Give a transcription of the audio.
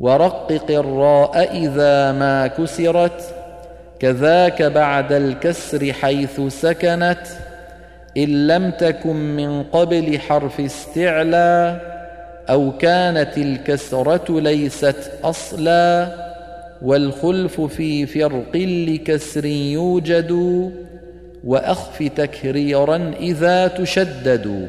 ورقق الراء إذا ما كسرت كذاك بعد الكسر حيث سكنت إن لم تكن من قبل حرف استعلى أو كانت الكسرة ليست أصلا والخلف في فرق لكسر يوجد وأخف تكريرا إذا تشدد.